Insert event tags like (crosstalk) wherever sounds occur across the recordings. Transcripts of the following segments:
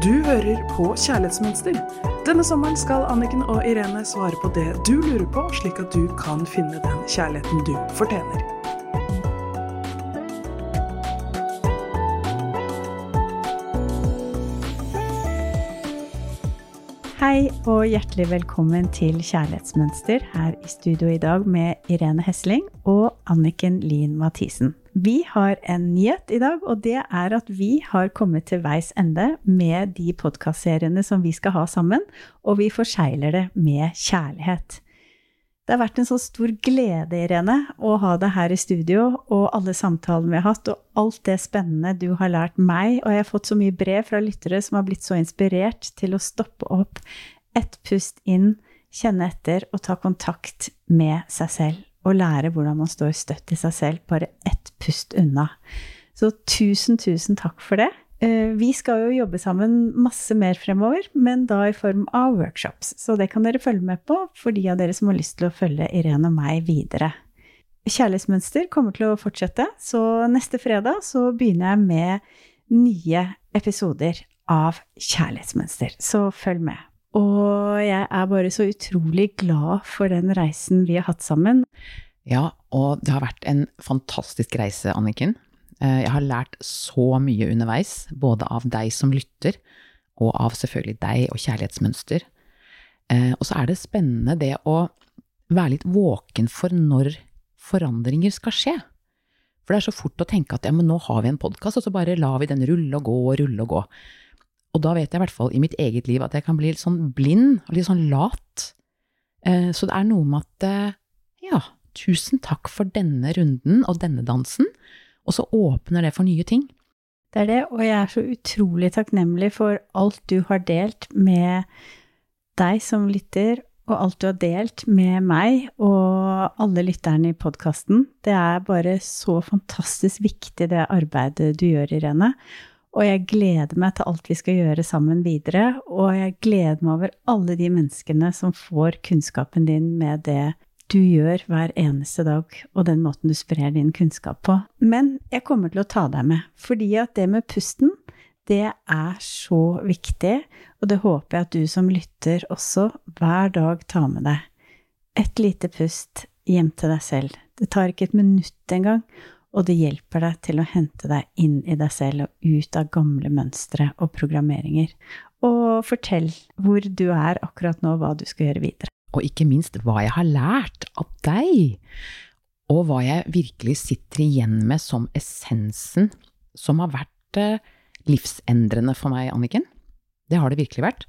Du hører på Kjærlighetsmønster. Denne sommeren skal Anniken og Irene svare på det du lurer på, slik at du kan finne den kjærligheten du fortjener. Hei og hjertelig velkommen til Kjærlighetsmønster her i studio i dag med Irene Hesling og Anniken Lien Mathisen. Vi har en nyhet i dag, og det er at vi har kommet til veis ende med de podkastseriene som vi skal ha sammen, og vi forsegler det med kjærlighet. Det har vært en så stor glede, Irene, å ha deg her i studio, og alle samtalene vi har hatt, og alt det spennende du har lært meg. Og jeg har fått så mye brev fra lyttere som har blitt så inspirert til å stoppe opp, ett pust inn, kjenne etter og ta kontakt med seg selv. Og lære hvordan man står støtt i seg selv, bare ett pust unna. Så tusen, tusen takk for det. Eh, vi skal jo jobbe sammen masse mer fremover, men da i form av workshops. Så det kan dere følge med på for de av dere som har lyst til å følge Irene og meg videre. Kjærlighetsmønster kommer til å fortsette, så neste fredag så begynner jeg med nye episoder av Kjærlighetsmønster. Så følg med. Og jeg er bare så utrolig glad for den reisen vi har hatt sammen. Ja, og det har vært en fantastisk reise, Anniken. Eh, jeg har lært så mye underveis, både av deg som lytter, og av selvfølgelig deg og kjærlighetsmønster. Eh, og så er det spennende det å være litt våken for når forandringer skal skje. For det er så fort å tenke at ja, men nå har vi en podkast, og så bare lar vi den rulle og gå og rulle og gå. Og da vet jeg i hvert fall i mitt eget liv at jeg kan bli litt sånn blind og litt sånn lat. Eh, så det er noe med at ja, tusen takk for denne runden og denne dansen og så åpner det for nye ting. Det er det, og jeg er så utrolig takknemlig for alt du har delt med deg som lytter, og alt du har delt med meg og alle lytterne i podkasten. Det er bare så fantastisk viktig, det arbeidet du gjør, Irene. Og jeg gleder meg til alt vi skal gjøre sammen videre, og jeg gleder meg over alle de menneskene som får kunnskapen din med det du gjør hver eneste dag, og den måten du sprer din kunnskap på. Men jeg kommer til å ta deg med, fordi at det med pusten, det er så viktig, og det håper jeg at du som lytter også hver dag tar med deg. Et lite pust hjem til deg selv. Det tar ikke et minutt engang, og det hjelper deg til å hente deg inn i deg selv og ut av gamle mønstre og programmeringer. Og fortell hvor du er akkurat nå, hva du skal gjøre videre og ikke minst hva jeg har lært av deg, og hva jeg virkelig sitter igjen med som essensen som har vært eh, livsendrende for meg, Anniken. Det har det virkelig vært.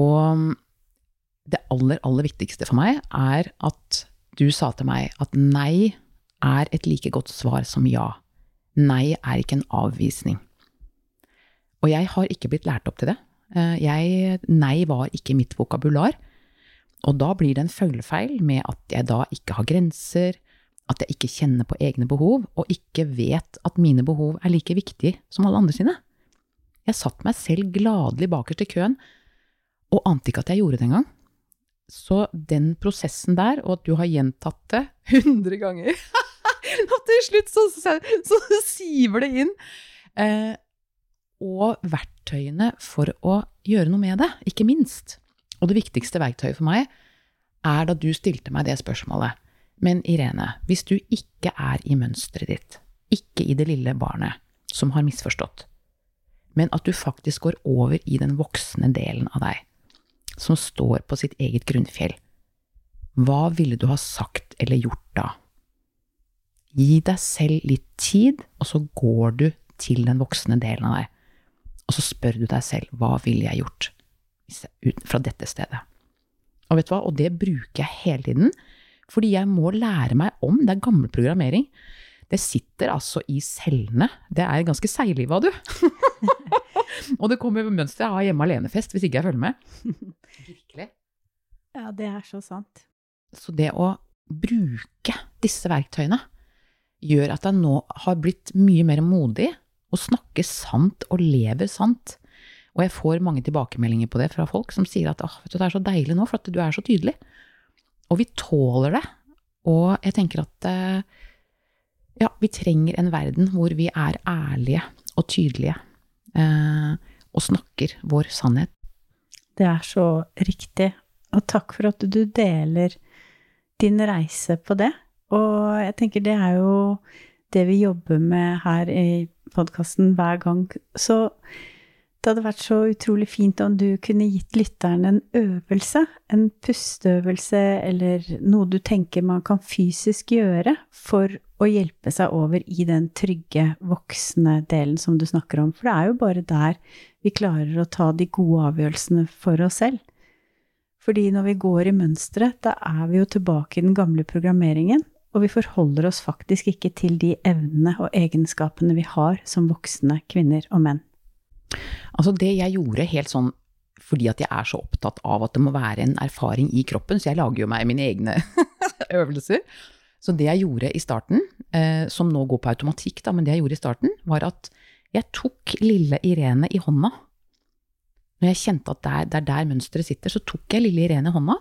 Og det aller, aller viktigste for meg er at du sa til meg at nei er et like godt svar som ja. Nei er ikke en avvisning. Og jeg har ikke blitt lært opp til det. Eh, jeg, nei var ikke mitt vokabular. Og da blir det en følgefeil med at jeg da ikke har grenser, at jeg ikke kjenner på egne behov, og ikke vet at mine behov er like viktige som alle andre sine. Jeg satt meg selv gladelig bakerst i køen, og ante ikke at jeg gjorde det engang. Så den prosessen der, og at du har gjentatt det hundre ganger (laughs) til slutt så, så, så, siver det inn. Eh, og verktøyene for å gjøre noe med det, ikke minst. Og det viktigste verktøyet for meg er da du stilte meg det spørsmålet. Men Irene, hvis du ikke er i mønsteret ditt, ikke i det lille barnet som har misforstått, men at du faktisk går over i den voksne delen av deg, som står på sitt eget grunnfjell, hva ville du ha sagt eller gjort da? Gi deg selv litt tid, og så går du til den voksne delen av deg, og så spør du deg selv hva ville jeg gjort? fra dette stedet. Og vet du hva, og det bruker jeg hele tiden, fordi jeg må lære meg om. Det er gammel programmering. Det sitter altså i cellene. Det er ganske seigliva, du. (laughs) og det kommer mønster. Jeg har hjemme alene-fest hvis ikke jeg følger med. (laughs) Virkelig. Ja, det er så sant. Så det å bruke disse verktøyene gjør at jeg nå har blitt mye mer modig og snakker sant og lever sant. Og jeg får mange tilbakemeldinger på det fra folk som sier at oh, det er så deilig nå, for at du er så tydelig. Og vi tåler det. Og jeg tenker at eh, ja, vi trenger en verden hvor vi er ærlige og tydelige. Eh, og snakker vår sannhet. Det er så riktig. Og takk for at du deler din reise på det. Og jeg tenker det er jo det vi jobber med her i podkasten hver gang. Så det hadde vært så utrolig fint om du kunne gitt lytteren en øvelse, en pusteøvelse eller noe du tenker man kan fysisk gjøre for å hjelpe seg over i den trygge, voksne delen som du snakker om. For det er jo bare der vi klarer å ta de gode avgjørelsene for oss selv. Fordi når vi går i mønsteret, da er vi jo tilbake i den gamle programmeringen, og vi forholder oss faktisk ikke til de evnene og egenskapene vi har som voksne kvinner og menn. Altså det jeg gjorde helt sånn fordi at jeg er så opptatt av at det må være en erfaring i kroppen, så jeg lager jo meg mine egne (laughs) øvelser. Så det jeg gjorde i starten, eh, som nå går på automatikk, da, men det jeg gjorde i starten, var at jeg tok lille Irene i hånda. Når jeg kjente at det er, der, er der mønsteret sitter, så tok jeg lille Irene i hånda,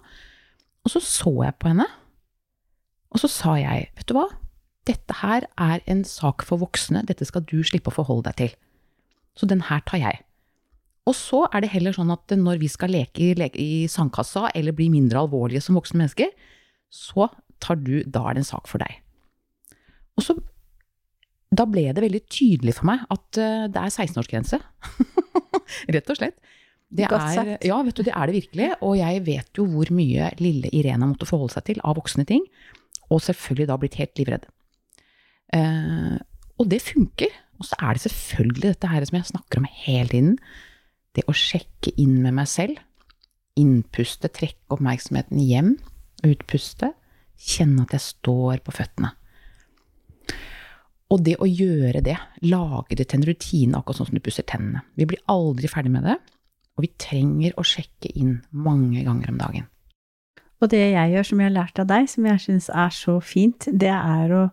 og så så jeg på henne. Og så sa jeg, vet du hva, dette her er en sak for voksne, dette skal du slippe å forholde deg til. Så den her tar jeg. Og så er det heller sånn at når vi skal leke, leke i sandkassa eller bli mindre alvorlige som voksne mennesker, så tar du, da er det en sak for deg. Og så da ble det veldig tydelig for meg at uh, det er 16-årsgrense. (laughs) Rett og slett. Det er, ja, vet du, det er det virkelig. Og jeg vet jo hvor mye lille Irena måtte forholde seg til av voksne ting. Og selvfølgelig da blitt helt livredd. Eh, og det funker. Og så er det selvfølgelig dette her som jeg snakker om hele tiden. Det å sjekke inn med meg selv. Innpuste, trekke oppmerksomheten hjem. Utpuste. Kjenne at jeg står på føttene. Og det å gjøre det, lage det til en rutine, akkurat sånn som du pusser tennene. Vi blir aldri ferdig med det, og vi trenger å sjekke inn mange ganger om dagen. Og det jeg gjør, som jeg har lært av deg, som jeg syns er så fint, det er å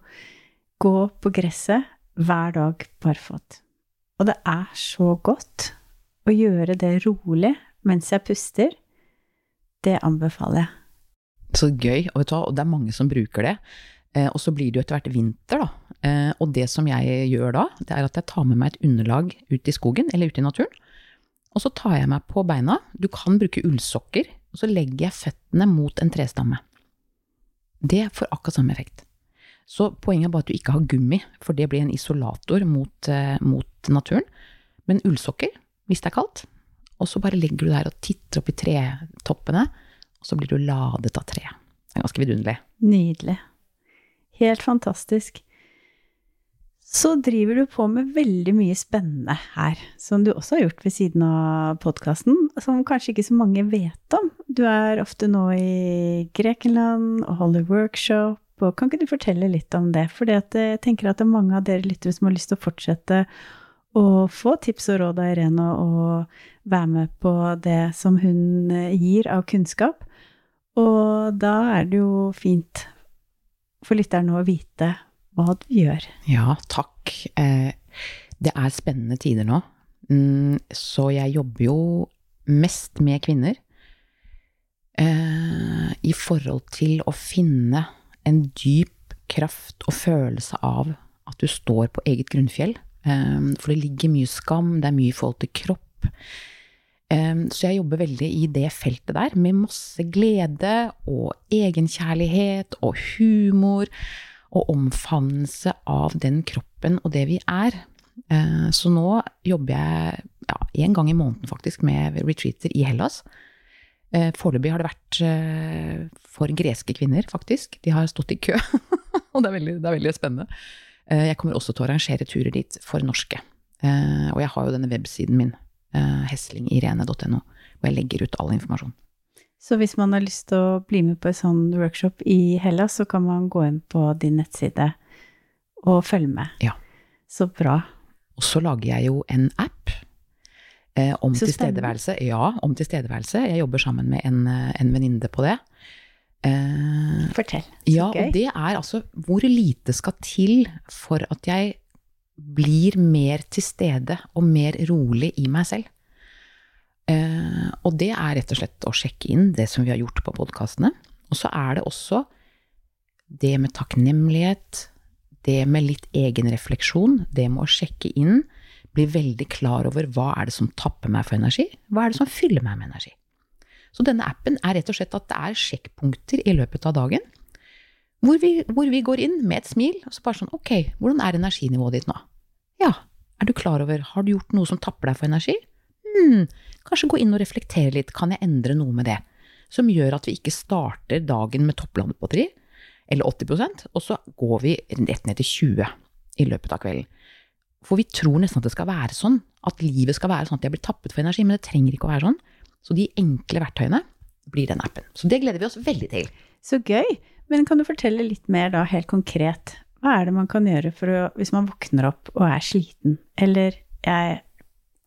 gå på gresset hver dag barfot. Og det er så godt å gjøre det rolig mens jeg puster. Det anbefaler jeg. Så gøy, og det er mange som bruker det. Eh, og så blir det jo etter hvert vinter, da. Eh, og det som jeg gjør da, det er at jeg tar med meg et underlag ut i skogen, eller ut i naturen. Og så tar jeg meg på beina. Du kan bruke ullsokker, og så legger jeg føttene mot en trestamme. Det får akkurat samme effekt. Så poenget er bare at du ikke har gummi, for det blir en isolator mot, eh, mot naturen. Men ullsokker, hvis det er kaldt, og så bare legger du der og titter opp i tretoppene, og så blir du ladet av treet. Det er ganske vidunderlig. Nydelig. Helt fantastisk. Så driver du på med veldig mye spennende her, som du også har gjort ved siden av podkasten, som kanskje ikke så mange vet om. Du er ofte nå i Grekenland og holder workshop, og kan ikke du fortelle litt om det? For jeg tenker at det er mange av dere lyttere som har lyst til å fortsette å få tips og råd av Irene og være med på det som hun gir av kunnskap. Og da er det jo fint for lytterne å vite hva du gjør. Ja, takk. Eh, det er spennende tider nå. Mm, så jeg jobber jo mest med kvinner. Eh, I forhold til å finne en dyp kraft og følelse av at du står på eget grunnfjell. Eh, for det ligger mye skam, det er mye i forhold til kropp. Så jeg jobber veldig i det feltet der, med masse glede og egenkjærlighet og humor og omfavnelse av den kroppen og det vi er. Så nå jobber jeg ja, en gang i måneden faktisk med retreater i Hellas. Foreløpig har det vært for greske kvinner, faktisk. De har stått i kø, (laughs) og det er, veldig, det er veldig spennende. Jeg kommer også til å arrangere turer dit for norske. Og jeg har jo denne websiden min heslingirene.no, hvor jeg legger ut all informasjon. Så hvis man har lyst til å bli med på en sånn workshop i Hellas, så kan man gå inn på din nettside og følge med. Ja. Så bra. Og så lager jeg jo en app eh, om tilstedeværelse. Ja, om tilstedeværelse. Jeg jobber sammen med en, eh, en venninne på det. Eh, Fortell. Så ja, gøy. og det er altså hvor lite skal til for at jeg blir mer til stede og mer rolig i meg selv. Eh, og det er rett og slett å sjekke inn det som vi har gjort på podkastene. Og så er det også det med takknemlighet, det med litt egenrefleksjon, det med å sjekke inn bli veldig klar over hva er det som tapper meg for energi, hva er det som fyller meg med energi. Så denne appen er rett og slett at det er sjekkpunkter i løpet av dagen hvor vi, hvor vi går inn med et smil og så bare sånn ok, hvordan er energinivået ditt nå? Ja, er du klar over, har du gjort noe som tapper deg for energi? Hm, kanskje gå inn og reflektere litt, kan jeg endre noe med det? Som gjør at vi ikke starter dagen med toppladet batteri, eller 80% og så går vi rett ned til 20 i løpet av kvelden. For vi tror nesten at det skal være sånn, at livet skal være sånn at jeg blir tappet for energi, men det trenger ikke å være sånn. Så de enkle verktøyene blir den appen. Så det gleder vi oss veldig til. Så gøy. Men kan du fortelle litt mer da, helt konkret? Hva er det man kan gjøre å, hvis man våkner opp og er sliten, eller jeg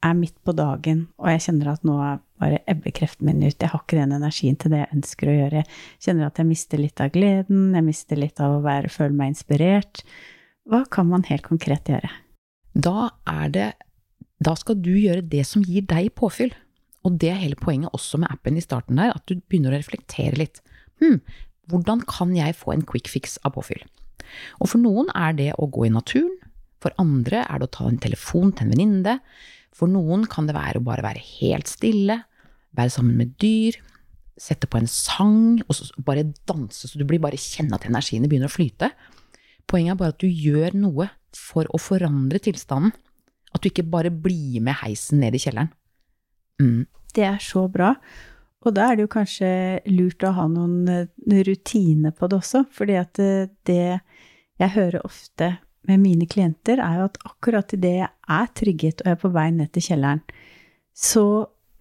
er midt på dagen og jeg kjenner at nå er bare ebber kreftene mine ut, jeg har ikke den energien til det jeg ønsker å gjøre, jeg kjenner at jeg mister litt av gleden, jeg mister litt av å være, føle meg inspirert. Hva kan man helt konkret gjøre? Da er det Da skal du gjøre det som gir deg påfyll. Og det er hele poenget også med appen i starten der, at du begynner å reflektere litt. Hm, hvordan kan jeg få en quick fix av påfyll? Og for noen er det å gå i naturen, for andre er det å ta en telefon til en venninne, for noen kan det være å bare være helt stille, være sammen med dyr, sette på en sang, og bare danse så du blir bare kjenne at energiene begynner å flyte. Poenget er bare at du gjør noe for å forandre tilstanden. At du ikke bare blir med heisen ned i kjelleren. Mm. Det er så bra. Og da er det jo kanskje lurt å ha noen eh, rutiner på det også, fordi at eh, det jeg hører ofte med mine klienter, er jo at akkurat idet jeg er trygget og jeg er på vei ned til kjelleren, så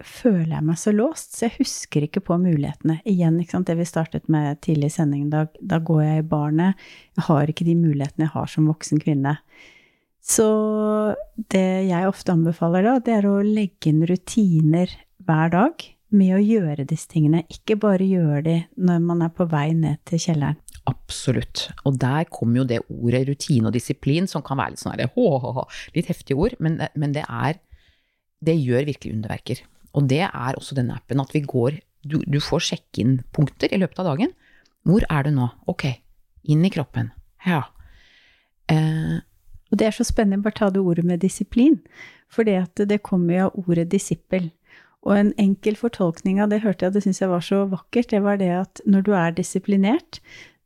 føler jeg meg så låst, så jeg husker ikke på mulighetene. Igjen, det vi startet med tidlig i sendingen, da, da går jeg i barnet. Jeg har ikke de mulighetene jeg har som voksen kvinne. Så det jeg ofte anbefaler da, det er å legge inn rutiner hver dag med å gjøre disse tingene. Ikke bare gjøre de når man er på vei ned til kjelleren. Absolutt. Og der kommer jo det ordet rutine og disiplin, som kan være litt sånn litt heftige ord, men, men, det er Det gjør virkelig underverker. Og det er også denne appen, at vi går Du, du får sjekke inn punkter i løpet av dagen. Hvor er du nå? Ok, inn i kroppen. Ja. Eh, og det er så spennende, bare ta det ordet med disiplin. For det, det kommer jo av ordet disippel. Og en enkel fortolkning av det hørte jeg, det syns jeg var så vakkert, det var det at når du er disiplinert,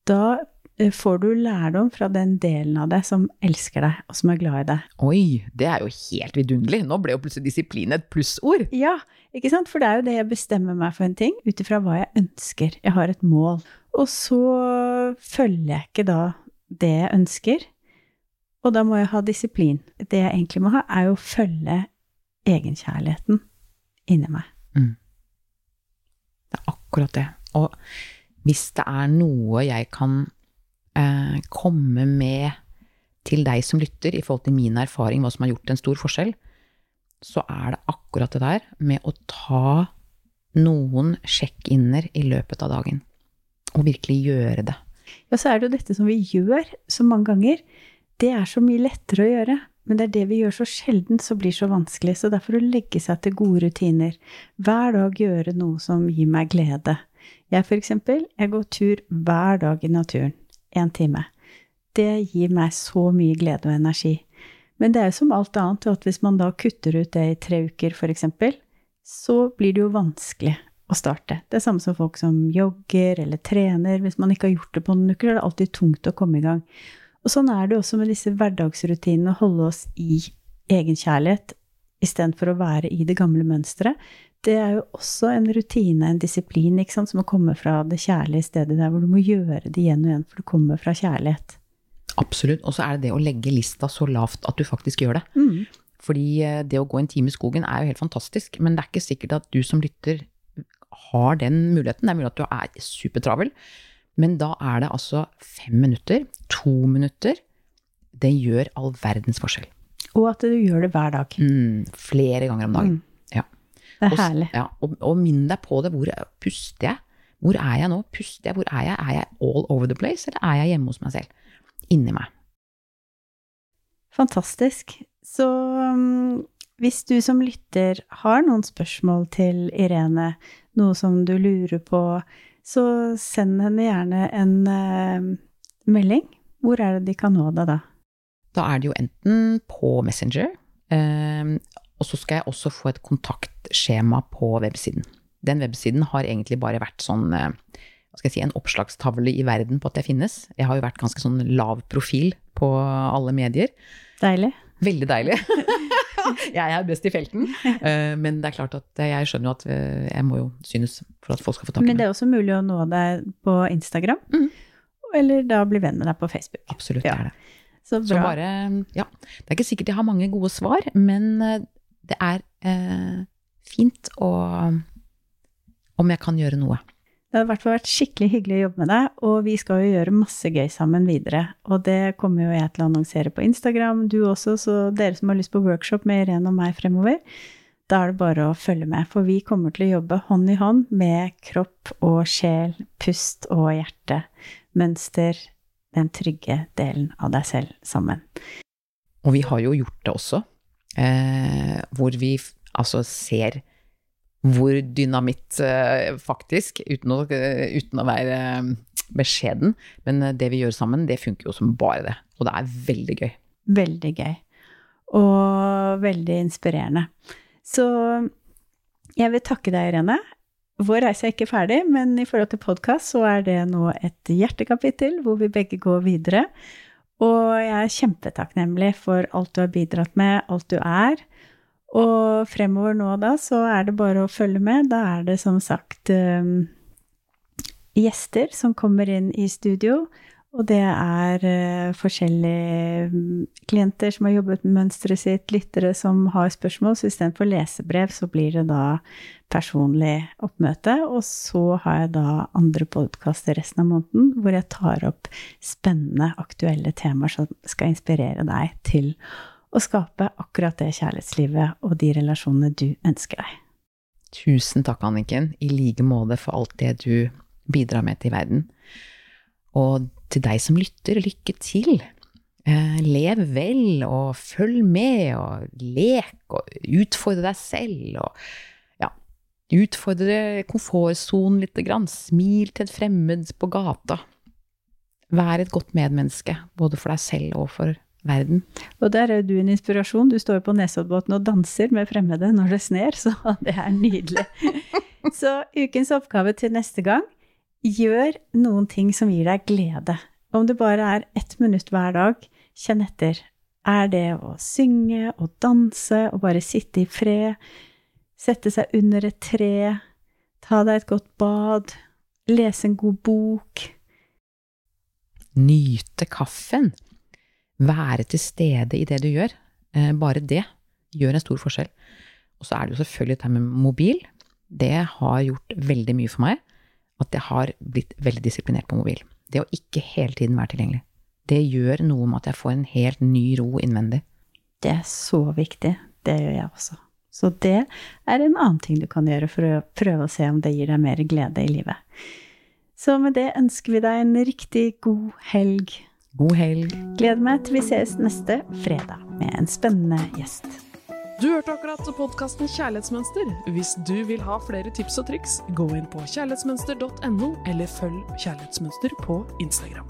da eh, får du lærdom fra den delen av deg som elsker deg, og som er glad i deg. Oi, det er jo helt vidunderlig. Nå ble jo plutselig disiplin et plussord. Ja, ikke sant? For det er jo det jeg bestemmer meg for en ting, ut ifra hva jeg ønsker. Jeg har et mål. Og så følger jeg ikke da det jeg ønsker, og da må jeg ha disiplin. Det jeg egentlig må ha, er jo å følge egenkjærligheten inni meg. Mm. Det er akkurat det. Og hvis det er noe jeg kan eh, komme med til deg som lytter, i forhold til min erfaring, hva som har gjort en stor forskjell, så er det akkurat det der med å ta noen sjekk-inner i løpet av dagen. Og virkelig gjøre det. Ja, så er det jo dette som vi gjør så mange ganger. Det er så mye lettere å gjøre. Men det er det vi gjør så sjelden som blir så vanskelig. Så derfor å legge seg til gode rutiner. Hver dag gjøre noe som gir meg glede. Jeg for eksempel, jeg går tur hver dag i naturen. Én time. Det gir meg så mye glede og energi. Men det er jo som alt annet, at hvis man da kutter ut det i tre uker, eksempel, så blir det jo vanskelig å starte. Det er samme som folk som jogger eller trener. Hvis man ikke har gjort det på noen uker, er det alltid tungt å komme i gang. Og sånn er det også med disse hverdagsrutinene, å holde oss i egenkjærlighet istedenfor å være i det gamle mønsteret det er jo også en rutine, en disiplin, ikke sant, som å komme fra det kjærlige stedet der hvor du må gjøre det igjen og igjen, for du kommer fra kjærlighet. Absolutt. Og så er det det å legge lista så lavt at du faktisk gjør det. Mm. Fordi eh, det å gå en time i skogen er jo helt fantastisk, men det er ikke sikkert at du som lytter har den muligheten. Det er mulig at du er supertravel, men da er det altså fem minutter, to minutter. Det gjør all verdens forskjell. Og at du gjør det hver dag. Mm, flere ganger om dagen. Mm. Det er herlig. Ja, og, og minn deg på det. Hvor puster jeg? Hvor er jeg nå? Puster jeg? Hvor er jeg? Er jeg all over the place, eller er jeg hjemme hos meg selv? Inni meg. Fantastisk. Så um, hvis du som lytter har noen spørsmål til Irene, noe som du lurer på, så send henne gjerne en uh, melding. Hvor er det de kan nå deg da? Da er det jo enten på Messenger Eh, og så skal jeg også få et kontaktskjema på websiden. Den websiden har egentlig bare vært sånn eh, hva skal jeg si, en oppslagstavle i verden på at jeg finnes. Jeg har jo vært ganske sånn lav profil på alle medier. Deilig. Veldig deilig. (laughs) jeg er best i felten. Eh, Men det er klart at jeg skjønner jo at eh, jeg må jo synes for at folk skal få tak i meg. Men det er også mulig å nå deg på Instagram, mm. eller da bli venn med deg på Facebook. Absolutt, Ja. det er det. Så Så bra. bare, ja. Det er ikke sikkert jeg har mange gode svar, men det er eh, fint å Om jeg kan gjøre noe. Det har i hvert fall vært skikkelig hyggelig å jobbe med deg, og vi skal jo gjøre masse gøy sammen videre. Og det kommer jo jeg til å annonsere på Instagram, du også, så dere som har lyst på workshop med Irene og meg fremover, da er det bare å følge med, for vi kommer til å jobbe hånd i hånd med kropp og sjel, pust og hjerte, mønster, den trygge delen av deg selv sammen. Og vi har jo gjort det også, eh, hvor vi altså ser hvor dynamitt eh, faktisk, uten å, eh, uten å være eh, beskjeden, men det vi gjør sammen, det funker jo som bare det. Og det er veldig gøy. Veldig gøy. Og veldig inspirerende. Så jeg vil takke deg, Irene. Vår reise er ikke ferdig, men i forhold til podkast så er det nå et hjertekapittel hvor vi begge går videre. Og jeg er kjempetakknemlig for alt du har bidratt med, alt du er. Og fremover nå da, så er det bare å følge med. Da er det som sagt um, gjester som kommer inn i studio. Og det er uh, forskjellige klienter som har jobbet med mønsteret sitt, lyttere som har spørsmål. Så istedenfor lesebrev, så blir det da personlig oppmøte. Og så har jeg da andre podkaster resten av måneden hvor jeg tar opp spennende, aktuelle temaer som skal inspirere deg til å skape akkurat det kjærlighetslivet og de relasjonene du ønsker deg. Tusen takk, Anniken, i like måte for alt det du bidrar med til verden. Og til deg som lytter, lykke til. Eh, lev vel, og følg med, og lek, og utfordre deg selv, og utfordre komfortsonen lite grann. Smil til et fremmed på gata. Vær et godt medmenneske, både for deg selv og for verden. Og der er du en inspirasjon. Du står på Nesoddbåten og danser med fremmede når det sner, så (laughs) det er nydelig. (laughs) Så ukens oppgave til neste gang gjør noen ting som gir deg glede. Om det bare er ett minutt hver dag, kjenn etter. Er det å synge og danse og bare sitte i fred? Sette seg under et tre? Ta deg et godt bad? Lese en god bok? Nyte kaffen. Være til stede i det du gjør. Eh, Bare det gjør en stor forskjell. Og så er det jo selvfølgelig dette med mobil. Det har gjort veldig mye for meg at jeg har blitt veldig disiplinert på mobil. Det å ikke hele tiden være tilgjengelig. Det gjør noe med at jeg får en helt ny ro innvendig. Det er så viktig. Det gjør jeg også. Så det er en annen ting du kan gjøre for å prøve å se om det gir deg mer glede i livet. Så med det ønsker vi deg en riktig god helg. God helg. Gleder meg til vi ses neste fredag med en spennende gjest. Du hørte akkurat podkasten Kjærlighetsmønster. Hvis du vil ha flere tips og triks, gå inn på kjærlighetsmønster.no, eller følg Kjærlighetsmønster på Instagram.